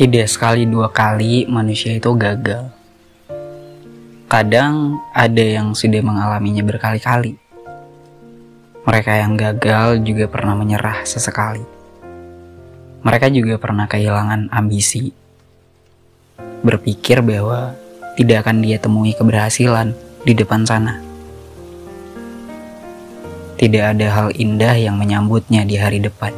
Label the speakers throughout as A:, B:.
A: Tidak sekali dua kali manusia itu gagal. Kadang ada yang sudah mengalaminya berkali-kali. Mereka yang gagal juga pernah menyerah sesekali. Mereka juga pernah kehilangan ambisi. Berpikir bahwa tidak akan dia temui keberhasilan di depan sana. Tidak ada hal indah yang menyambutnya di hari depan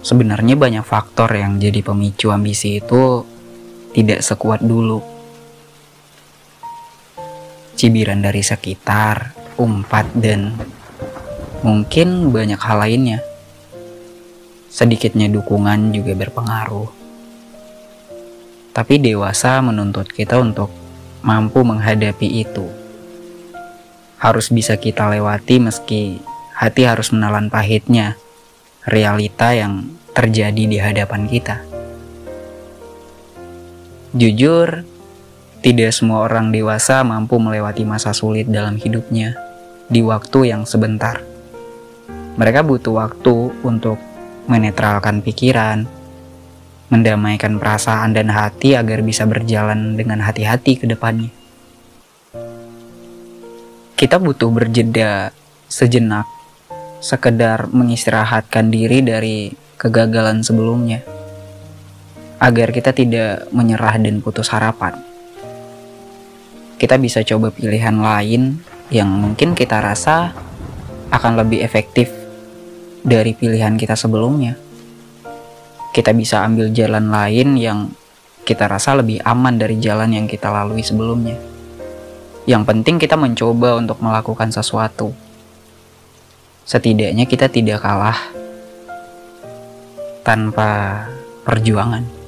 A: sebenarnya banyak faktor yang jadi pemicu ambisi itu tidak sekuat dulu. Cibiran dari sekitar, umpat, dan mungkin banyak hal lainnya. Sedikitnya dukungan juga berpengaruh. Tapi dewasa menuntut kita untuk mampu menghadapi itu. Harus bisa kita lewati meski hati harus menelan pahitnya realita yang terjadi di hadapan kita. Jujur, tidak semua orang dewasa mampu melewati masa sulit dalam hidupnya di waktu yang sebentar. Mereka butuh waktu untuk menetralkan pikiran, mendamaikan perasaan dan hati agar bisa berjalan dengan hati-hati ke depannya. Kita butuh berjeda sejenak sekedar mengistirahatkan diri dari kegagalan sebelumnya agar kita tidak menyerah dan putus harapan. Kita bisa coba pilihan lain yang mungkin kita rasa akan lebih efektif dari pilihan kita sebelumnya. Kita bisa ambil jalan lain yang kita rasa lebih aman dari jalan yang kita lalui sebelumnya. Yang penting kita mencoba untuk melakukan sesuatu setidaknya kita tidak kalah tanpa perjuangan.